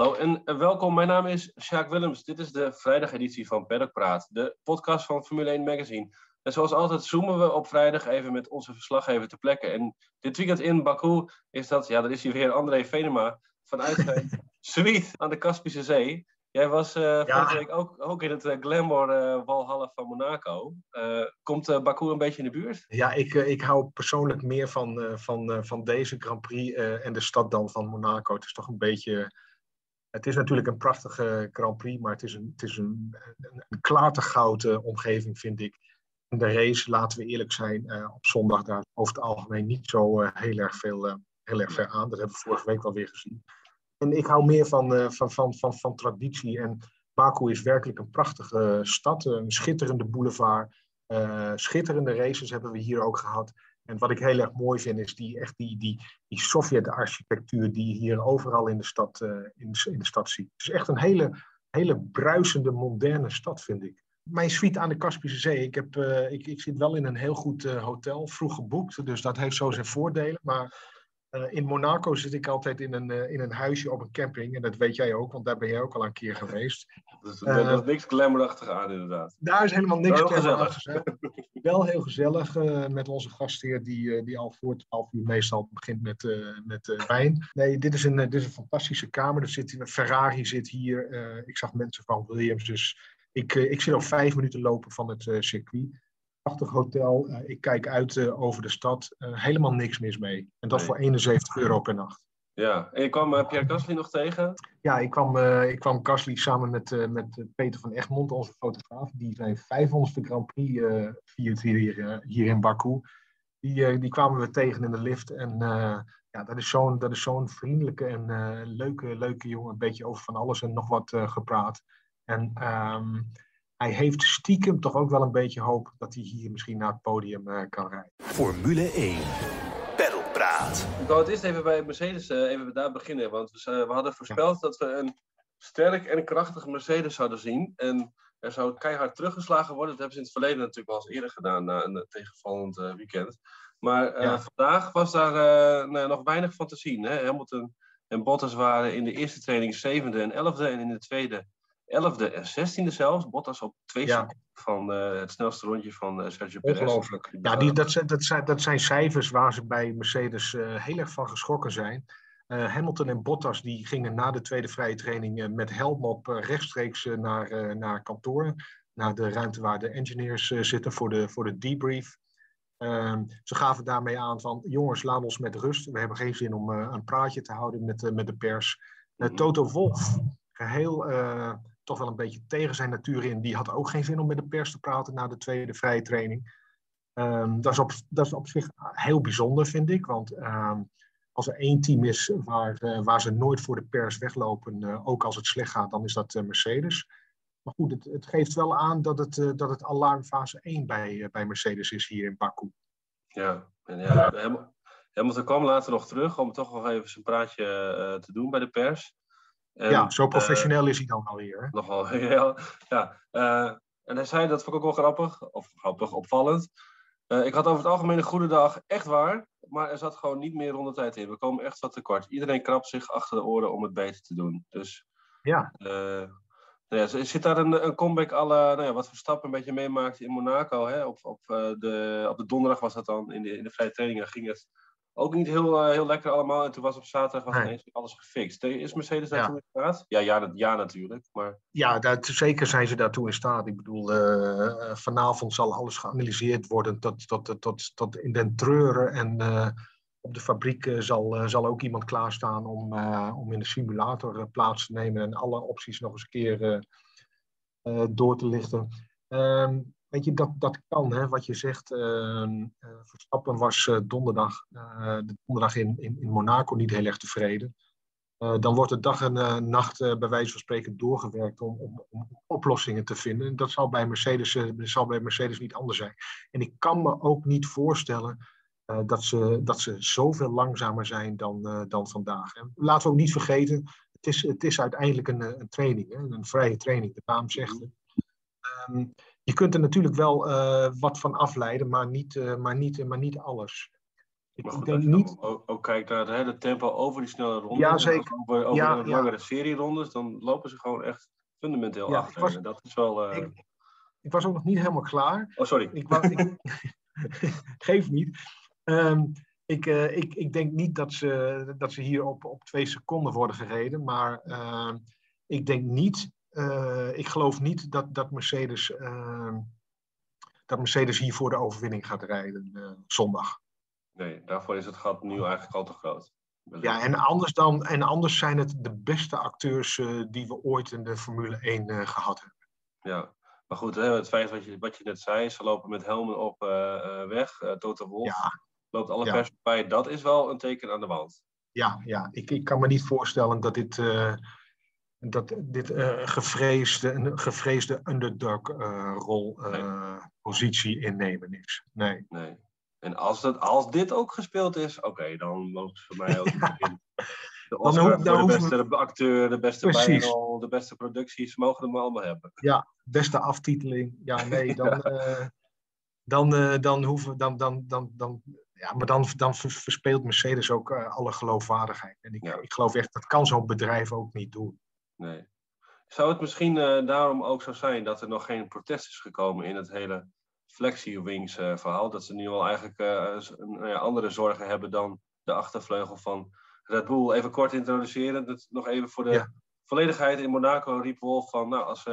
Hallo en welkom. Mijn naam is Sjaak Willems. Dit is de vrijdageditie van Paddock Praat, de podcast van Formule 1 Magazine. En zoals altijd zoomen we op vrijdag even met onze verslaggever te plekke. En dit weekend in Baku is dat, ja, daar is hier weer André Venema vanuit zijn suite aan de Kaspische Zee. Jij was uh, vorige week ook, ook in het uh, Glamour uh, Walhalla van Monaco. komt Baku een beetje in de buurt? Ja, ik, ik hou persoonlijk meer van, van, van deze Grand Prix en de stad dan van Monaco. Het is toch een beetje... Het is natuurlijk een prachtige Grand Prix, maar het is een, het is een, een, omgeving, vind ik. En de race, laten we eerlijk zijn, op zondag daar over het algemeen niet zo heel, erg veel, heel erg ver aan. Dat hebben we vorige week wel weer gezien. En ik hou meer van, van, van, van, van traditie. En Baku is werkelijk een prachtige stad, een schitterende boulevard. Schitterende races hebben we hier ook gehad. En wat ik heel erg mooi vind, is die, echt die, die, die Sovjet-architectuur die je hier overal in de, stad, uh, in, in de stad ziet. Het is echt een hele, hele bruisende, moderne stad, vind ik. Mijn suite aan de Kaspische Zee. Ik, heb, ik, ik zit wel in een heel goed hotel, vroeg geboekt. Dus dat heeft zo zijn voordelen. Maar uh, in Monaco zit ik altijd in een, uh, in een huisje op een camping. En dat weet jij ook, want daar ben jij ook al een keer geweest. Dus er is niks glamourachtig aan, inderdaad. Daar is helemaal niks glamourachtig aan. Wel heel gezellig met onze gastheer, die, die al voor 12 uur meestal begint met, met wijn. Nee, dit is, een, dit is een fantastische kamer. Er zit, een Ferrari zit hier. ik zag mensen van Williams. Dus ik, ik zit al vijf minuten lopen van het circuit prachtig hotel. Uh, ik kijk uit uh, over de stad. Uh, helemaal niks mis mee. En dat nee. voor 71 euro per nacht. Ja, en je kwam Pierre Gasly nog tegen? Ja, ik kwam, ik kwam Gasly samen met, met Peter van Egmond, onze fotograaf. Die zijn 500ste Grand Prix viert hier, hier in Baku. Die, die kwamen we tegen in de lift. En ja, dat is zo'n zo'n vriendelijke en leuke, leuke jongen. Een beetje over van alles en nog wat gepraat. En... Um, hij heeft stiekem toch ook wel een beetje hoop dat hij hier misschien naar het podium uh, kan rijden. Formule 1. Pedalpraat. Ik wou het eerst even bij Mercedes uh, even daar beginnen. Want we, uh, we hadden voorspeld ja. dat we een sterk en krachtig Mercedes zouden zien. En er zou keihard teruggeslagen worden. Dat hebben ze in het verleden natuurlijk wel eens eerder gedaan na een tegenvallend weekend. Maar ja. vandaag was daar nou, nog weinig van te zien. Hè? Hamilton en Bottas waren in de eerste training zevende en elfde. En in de tweede 11e en 16e zelfs. Bottas op twee ja. van uh, het snelste rondje van uh, Sergio Perez. Ongelooflijk. Ja, die, dat, zijn, dat, zijn, dat zijn cijfers waar ze bij Mercedes uh, heel erg van geschrokken zijn. Hamilton en Bottas die gingen na de tweede vrije training met helm op rechtstreeks naar, naar kantoor. Naar de ruimte waar de engineers zitten voor de, voor de debrief. Ehm, ze gaven daarmee aan van jongens, laat ons met rust. We hebben geen zin om een praatje te houden met, met de pers. Mhm. Toto Wolff, geheel toch wel een beetje tegen zijn natuur in. Die had ook geen zin om met de pers te praten na de tweede vrije training. Um, dat, is op, dat is op zich heel bijzonder, vind ik. Want um, als er één team is waar, uh, waar ze nooit voor de pers weglopen, uh, ook als het slecht gaat, dan is dat uh, Mercedes. Maar goed, het, het, geeft wel aan dat het, dat het alarmfase 1 bij, bij Mercedes is hier in Baku. Ja, en ja, Hamilton kwam later nog terug om toch nog even zijn praatje te doen bij de pers. Ja, zo professioneel uh, is hij dan alweer. Nogal, ja. ja uh, en hij zei, dat vond ik ook wel grappig, of grappig, opvallend. Uh, ik had over het algemeen een goede dag, echt waar. Maar er zat gewoon niet meer rondetijd in. We komen echt wat tekort. Iedereen krabt zich achter de oren om het beter te doen. Dus ja. nou ja, zit daar een, een comeback alle, nou ja, wat Verstappen een beetje meemaakte in Monaco. Hè? Op, op, de, op de donderdag was dat dan, in de, in de vrije trainingen ging het ook niet heel, uh, heel lekker allemaal. En toen was op zaterdag was nee. ineens alles gefixt. Is Mercedes daartoe ja. in staat? Ja, ja, dat, ja natuurlijk. Maar... Ja, dat, zeker zijn ze daartoe in staat. Ik bedoel, uh, vanavond zal alles geanalyseerd worden tot, tot, tot, tot in den treuren. En uh, op de fabriek zal, zal ook iemand klaarstaan om, om in de simulator plaats te nemen en alle opties nog eens een keer door te lichten. Um, Weet je, dat, dat kan, hè, wat je zegt. Uh, Verstappen was uh, donderdag, uh, de donderdag in, in, in, Monaco niet heel erg tevreden. dan wordt de dag en nacht bij wijze van spreken doorgewerkt om, om, om, oplossingen te vinden. En dat zal bij, Mercedes, zal bij Mercedes niet anders zijn. En ik kan me ook niet voorstellen dat, ze, dat ze zoveel langzamer zijn dan, dan vandaag. En laten we ook niet vergeten, het is, het is uiteindelijk een, een training, hè, een vrije training. De naam zegt het. Um, je kunt er natuurlijk wel uh, wat van afleiden, maar niet, uh, maar niet, maar niet alles. Ik, Maar goed, als je niet. ook, ook kijkt naar het, de tempo over die snelle rondes. Ja, zeker. Over, over Ja, de ja. langere serierondes, dan lopen ze gewoon echt fundamenteel Ja, achter. was- dat is wel... eh, Ik- Ik was ook nog niet helemaal klaar. Oh, sorry. Ik geef niet. Ehm, ik, eh, ik, ik denk niet dat ze, dat ze hier op, op twee seconden worden gereden. Maar ehm, ik denk niet. Eh, ik geloof niet dat, dat, Mercedes, ehm, dat Mercedes hier voor de overwinning gaat rijden eh, zondag. Nee, daarvoor is het gat nu eigenlijk al te groot. Ja, en anders, dan, en anders zijn het de beste acteurs eh, die we ooit in de Formule 1 eh, gehad hebben. Ja, maar goed, hè, het feit wat je, wat je net zei, ze lopen met helmen op weg. Toto Wolff Ja, loopt alle Ja. pers bij. Dat is wel een teken aan de wand. ja, ja. Ik, ik kan me niet voorstellen dat dit, dat dit eh, gevreesde, een gevreesde underdog-rol eh, positie innemen is. Nee. Nee. En als, dat, als dit ook gespeeld is, oké, dan loopt het voor mij ook in. De Oscar dan de beste acteur, de beste bijrol, de beste producties, mogen we hem allemaal hebben. Beste aftiteling. Ja, nee, dan, eh, dan, eh, dan hoeven dan, dan, dan, dan, ja, maar dan, dan ver- verspeelt Mercedes ook eh, alle geloofwaardigheid. En ik, Ja. ik geloof echt, dat kan zo'n bedrijf ook niet doen. Nee. Zou het misschien eh, daarom ook zo zijn dat er nog geen protest is gekomen in het hele Flexi-Wings eh, verhaal? Dat ze nu al eigenlijk eh, nou andere zorgen hebben dan de achtervleugel van Red Bull. Even kort introduceren, dat nog even voor de Ja. volledigheid. In Monaco riep Wolf van, nou, als,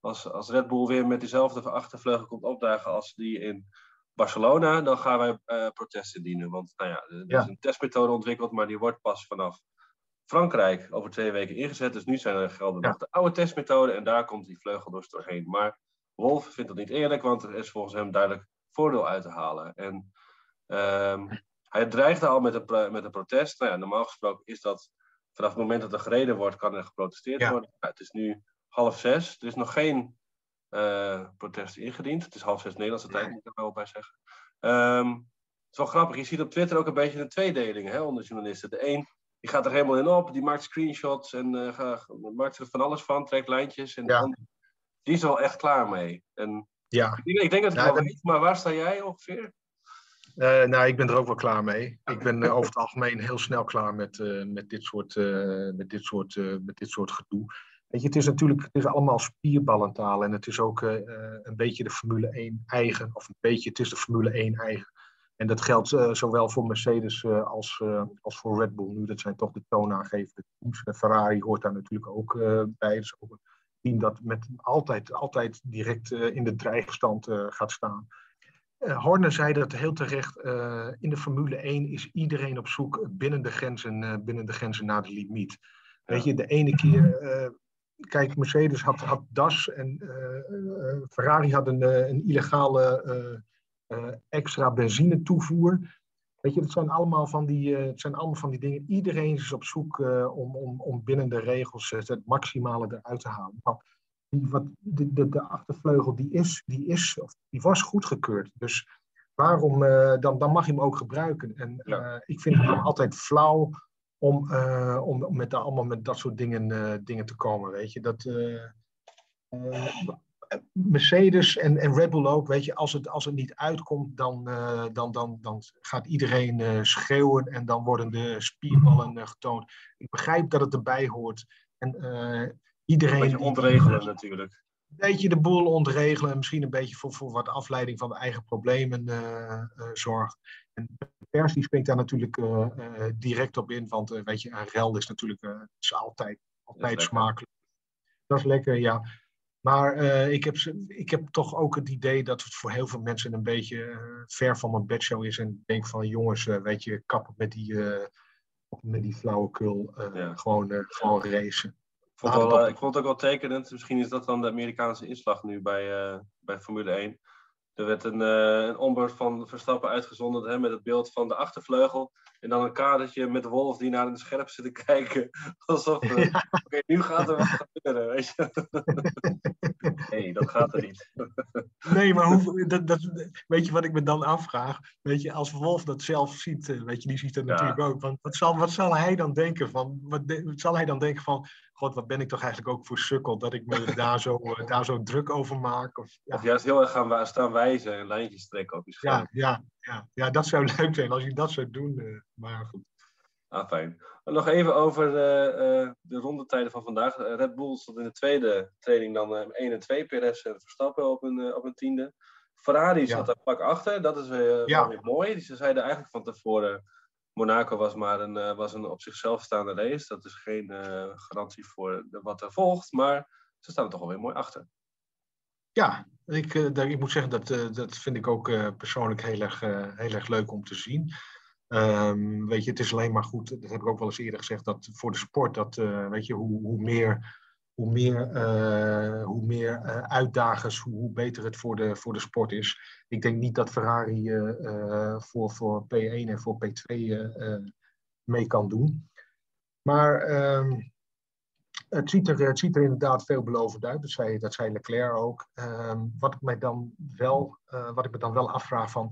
als, als Red Bull weer met diezelfde achtervleugel komt opdagen als die in Barcelona, dan gaan wij protest indienen. Want nou ja, er Ja. is een testmethode ontwikkeld, maar die wordt pas vanaf Frankrijk over twee weken ingezet. Dus nu zijn er gelden Ja. nog de oude testmethode en daar komt die vleugel dus doorheen. Maar Wolf vindt dat niet eerlijk, want er is volgens hem duidelijk voordeel uit te halen. En ehm, hij dreigde al met een, met een protest. Nou ja, normaal gesproken is dat vanaf het moment dat er gereden wordt, kan er geprotesteerd Ja. worden. Nou, het is nu half zes. Er is nog geen eh, protest ingediend. Het is half zes Nederlandse tijd, moet ik er wel bij zeggen. Ehm, het is wel grappig. Je ziet op Twitter ook een beetje een tweedeling hè, onder journalisten. De een die gaat er helemaal in op, die maakt screenshots en eh, maakt er van alles van, trekt lijntjes. En Ja. die is er wel echt klaar mee. En Ja, ik, denk- dat ik wel dat- weet, maar waar sta jij ongeveer? Eh, nou, ik ben er ook wel klaar mee. Ik ben eh, over het algemeen heel snel klaar met, met, dit, soort, met, dit, soort, met dit soort gedoe. Weet je, het is natuurlijk het is allemaal spierballentaal en het is ook een beetje de Formule 1 eigen, of een beetje, het is de Formule 1 eigen. En dat geldt eh, zowel voor Mercedes eh, als, eh, als voor Red Bull nu. Dat zijn toch de toonaangevende teams. En Ferrari hoort daar natuurlijk ook bij. Is ook een team dat met altijd, altijd direct in de dreigstand gaat staan. Horner zei dat heel terecht. in de Formule 1 is iedereen op zoek binnen de grenzen, binnen de grenzen naar de limiet. Weet je, de ene keer. kijk, Mercedes had, had DAS en Ferrari had een, een illegale extra benzine toevoer. Weet je, het zijn allemaal van die, eh, het zijn allemaal van die dingen. Iedereen is op zoek eh, om, om, om binnen de regels eh, het maximale eruit te halen. Nou, die, wat, de, de, de achtervleugel die is, die is, of die was goedgekeurd. Dus waarom, eh, dan, dan mag je hem ook gebruiken. En eh, ik vind het altijd flauw om, eh, om met, allemaal met dat soort dingen, eh, dingen te komen. Weet je, dat. Mercedes en, en Red Bull ook, weet je, als het, als het niet uitkomt, dan, eh, dan, dan, dan gaat iedereen eh, schreeuwen en dan worden de spierballen eh, getoond. Ik begrijp dat het erbij hoort. En iedereen. Een ontregelen natuurlijk. een beetje de boel ontregelen en misschien een beetje voor, voor wat afleiding van de eigen problemen zorgt. En de pers die springt daar natuurlijk direct op in, want weet je, een rel is natuurlijk is altijd, altijd smakelijk. Dat is lekker, ja. Maar eh, ik, heb, ik heb toch ook het idee dat het voor heel veel mensen een beetje eh, ver van mijn bedshow is. En denk van jongens, eh, weet je, kappen met die, met die flauwekul. Ja. gewoon, gewoon racen. Ik vond, wel, ik vond het ook wel tekenend. Misschien is dat dan de Amerikaanse inslag nu bij, bij Formule 1. Er werd een, eh een onboard van Verstappen uitgezonden hè, met het beeld van de achtervleugel. En dan een kadertje met Wolf die naar een scherp zit te kijken. Alsof, eh, oké, nu gaat er wat gebeuren. Weet je? nee, dat gaat er niet. Nee, maar hoe, dat, dat, weet je wat ik me dan afvraag? Weet je, als Wolf dat zelf ziet, eh, weet je, die ziet dat Ja. natuurlijk ook. Want wat zal, wat zal hij dan denken van, wat, de- wat zal hij dan denken van, god, wat ben ik toch eigenlijk ook voor sukkel dat ik me daar zo, eh, daar zo druk over maak? Of, ja, Of juist heel erg gaan staan wijzen en lijntjes trekken op je scherm. ja, ja, ja, ja, dat zou leuk zijn als je dat zou doen. maar goed. Ah, fijn. Nog even over uh, uh, de rondetijden van vandaag. Red Bull stond in de tweede training dan 1 en 2. Perez en Verstappen op een, op een tiende. Ferrari zat daar pak achter. Dat is ja. weer mooi. Ze zeiden eigenlijk van tevoren... Monaco was maar een, was een op zichzelf staande race. Dat is geen garantie voor wat er volgt. Maar ze staan er toch alweer mooi achter. Ja, ik, ik moet zeggen, dat, dat vind ik ook persoonlijk heel erg, heel erg leuk om te zien. Um, weet je, het is alleen maar goed, dat heb ik ook wel eens eerder gezegd, dat voor de sport, dat, weet je, hoe, hoe meer, hoe meer, uh, hoe meer uh, uitdagers, hoe, beter het voor de, voor de sport is. Ik denk niet dat Ferrari voor, voor P1 en voor P2 mee kan doen. Maar um, het, ziet er, het ziet er inderdaad veelbelovend uit, dat zei, dat zei Leclerc ook. Um, wat, ik mij dan wel, wat ik me dan wel afvraag van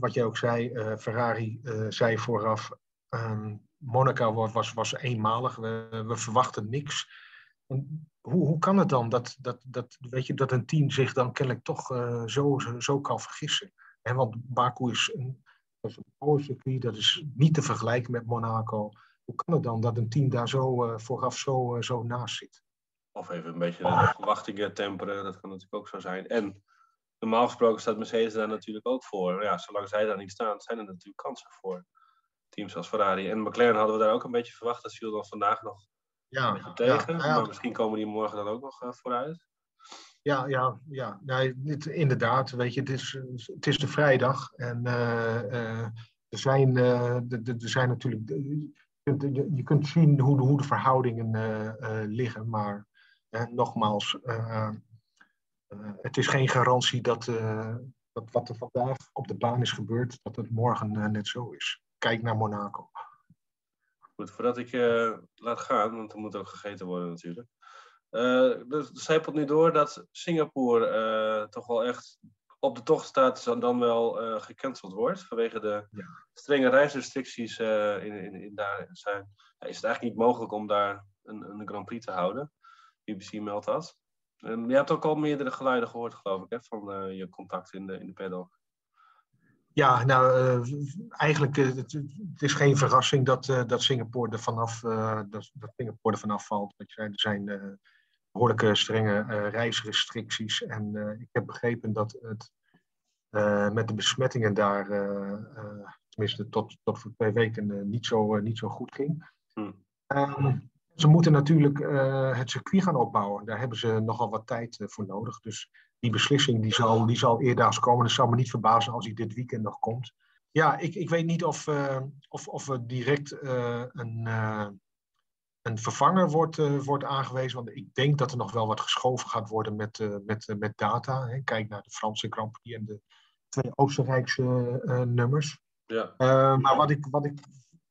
wat jij ook zei, Ferrari zei vooraf, um, Monaco was, was eenmalig, we, we verwachten niks. En hoe, hoe kan het dan dat, dat, dat, weet je, dat een team zich dan kennelijk toch uh, zo, zo, kan vergissen? En want Baku is een, dat is een dat is niet te vergelijken met Monaco. Hoe kan het dan dat een team daar zo vooraf zo, zo naast zit? Of even een beetje de verwachtingen temperen, dat kan natuurlijk ook zo zijn. En normaal gesproken staat Mercedes daar natuurlijk ook voor. Ja, zolang zij daar niet staan, zijn er natuurlijk kansen voor teams als Ferrari. En McLaren hadden we daar ook een beetje verwacht. Dat viel dan vandaag nog ja, tegen. Ja, ja. Maar misschien komen die morgen dan ook nog uh, vooruit. Ja, ja, ja. Nee, inderdaad. Weet je, het is, het is de vrijdag. En uh, uh, er, zijn, er zijn natuurlijk. Je, je kunt zien hoe de, hoe de verhoudingen liggen. Maar nogmaals, het is geen garantie dat, dat wat er vandaag op de baan is gebeurd, dat het morgen net zo is. Kijk naar Monaco. Goed, voordat ik laat gaan, want er moet ook gegeten worden natuurlijk. dus het zijpelt nu door dat Singapore toch wel echt op de tocht staat, dan wel gecanceld wordt. Vanwege de ja. strenge reisrestricties in, in, in, daar zijn. Ja, is het eigenlijk niet mogelijk om daar een, een Grand Prix te houden. BBC meldt dat. Um, je hebt ook al meerdere geluiden gehoord, geloof ik, hè, van uh, je contact in de, in de paddock. Ja, nou, uh, eigenlijk uh, het, het, is geen verrassing dat, dat Singapore er vanaf, dat, dat Singapore er vanaf valt. Er zijn behoorlijke strenge reisrestricties. En ik heb begrepen dat het met de besmettingen daar, tenminste tot, tot voor twee weken, niet, zo, niet zo goed ging. Hmm. Um, ze moeten natuurlijk het circuit gaan opbouwen. Daar hebben ze nogal wat tijd voor nodig. Dus die beslissing die zal, die zal eerdaags komen. Het zou me niet verbazen als die dit weekend nog komt. Ja, ik, ik weet niet of, uh, of, of er direct een, een vervanger wordt, wordt aangewezen. Want ik denk dat er nog wel wat geschoven gaat worden met, met, met data. Hè. Kijk naar de Franse Grand Prix en de twee Oostenrijkse nummers. Ja. maar wat ik, wat ik,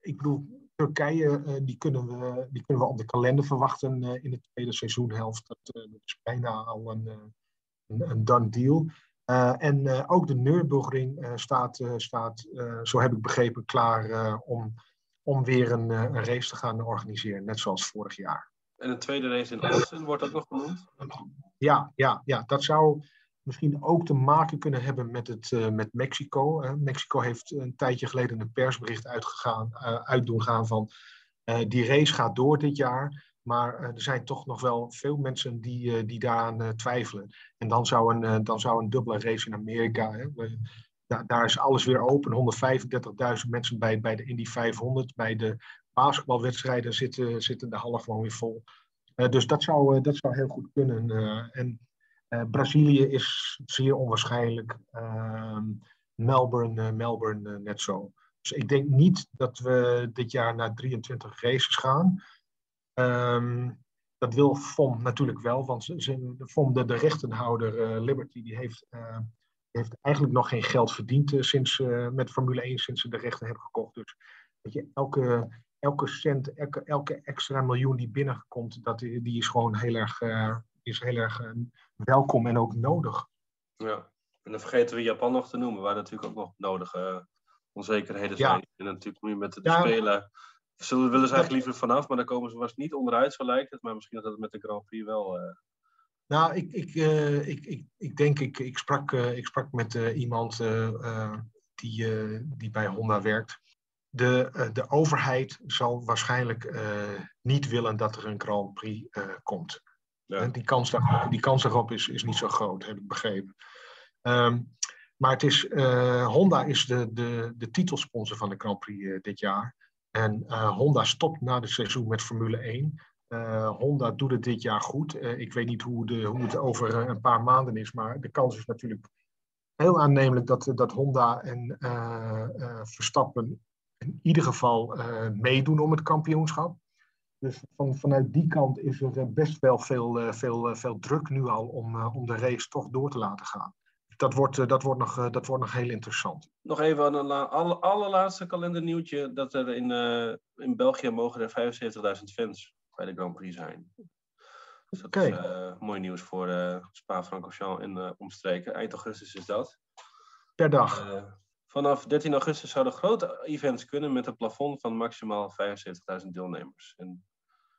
ik bedoel, Turkije, die, kunnen we, die kunnen we op de kalender verwachten in de tweede seizoenhelft. Dat, dat is bijna al een, een, een, done deal. en ook de Nürburgring staat, staat zo heb ik begrepen, klaar om, om weer een, een race te gaan organiseren, net zoals vorig jaar. En een tweede race in Austin, wordt dat nog genoemd? Ja, ja, ja, dat zou misschien ook te maken kunnen hebben met, het, met Mexico. Mexico heeft een tijdje geleden een persbericht uitgegaan, uh, uitdoen gaan van die race gaat door dit jaar. Maar er zijn toch nog wel veel mensen die, die daaraan twijfelen. En dan zou een, dan zou een dubbele race in Amerika. Hè, daar, daar is alles weer open. 135.000 mensen bij, bij de Indy 500. Bij de basketbalwedstrijden zitten, zitten de half gewoon weer vol. dus dat zou, dat zou heel goed kunnen. en Brazilië is zeer onwaarschijnlijk. Ehm, Melbourne, Melbourne net zo. Dus ik denk niet dat we dit jaar naar 23 races gaan. Um, dat wil FOM natuurlijk wel, want ze, FOM, de, de rechtenhouder Liberty, die heeft, heeft eigenlijk nog geen geld verdiend sinds, met Formule 1 sinds ze de rechten hebben gekocht. Dus weet je, elke, elke cent, elke, elke extra miljoen die binnenkomt, dat, die is gewoon heel erg, is heel erg welkom en ook nodig. Ja, en dan vergeten we Japan nog te noemen, waar natuurlijk ook nog nodige uh, onzekerheden zijn. Ja. En natuurlijk nu met de, de ja. Spelen. Zullen, willen ze eigenlijk liever vanaf, maar dan komen ze vast niet onderuit, zo lijkt het. Maar misschien dat het met de Grand Prix wel. Uh... Nou, ik, ik, uh, ik, ik, ik denk, ik, ik, sprak, ik sprak met iemand die, die bij Honda werkt. De, de overheid zal waarschijnlijk niet willen dat er een Grand Prix komt. Ja. Die, kans daarop, die kans daarop is, is niet zo groot, heb ik begrepen. Ehm, maar het is, Honda is de, de, de titelsponsor van de Grand Prix dit jaar. En Honda stopt na het seizoen met Formule 1. Uh, Honda doet het dit jaar goed. Uh, ik weet niet hoe, de, hoe het over een paar maanden is, maar de kans is natuurlijk heel aannemelijk dat, dat Honda en Verstappen in ieder geval meedoen om het kampioenschap. Dus van, vanuit die kant is er best wel veel, veel, veel druk nu al om, om de race toch door te laten gaan. Dat wordt, dat, wordt nog, dat wordt nog heel interessant. Nog even een aller, allerlaatste kalendernieuwtje. Dat er in, in België mogen er 75.000 fans bij de Grand Prix zijn. Dus dat is uh, mooi nieuws voor uh, Spa-Francorchamps en omstreken. Eind augustus is dat. Per dag? vanaf 13 augustus zouden grote events kunnen met een plafond van maximaal 75.000 deelnemers. En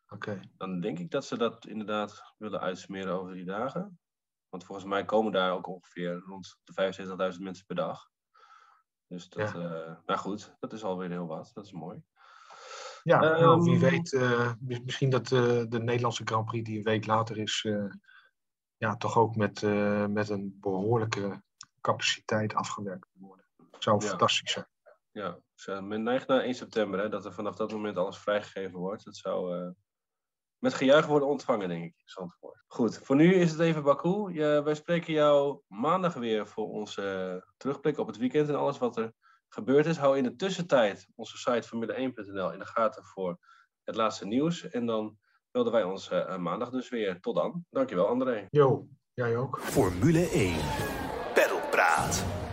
okay. dan denk ik dat ze dat inderdaad willen uitsmeren over die dagen. Want volgens mij komen daar ook ongeveer rond de 75.000 mensen per dag. Dus dat, ja. nou goed, dat is alweer heel wat. Dat is mooi. Ja, nou, wie ehm, weet, uh, misschien dat uh, de Nederlandse Grand Prix die een week later is, ja, toch ook met, met een behoorlijke capaciteit afgewerkt worden. Zou ja. fantastisch zijn. Ja, men neigt naar 1 september, hè, dat er vanaf dat moment alles vrijgegeven wordt. Dat zou met gejuich worden ontvangen, denk ik, Zandvoort. Goed, voor nu is het even Baku. Ja, wij spreken jou maandag weer voor onze terugblik op het weekend en alles wat er gebeurd is. Hou in de tussentijd onze site formule1.nl in de gaten voor het laatste nieuws. En dan wilden wij ons uh, maandag dus weer. Tot dan. Dankjewel, André. Jo, jij ook. Formule 1. Pedalpraat.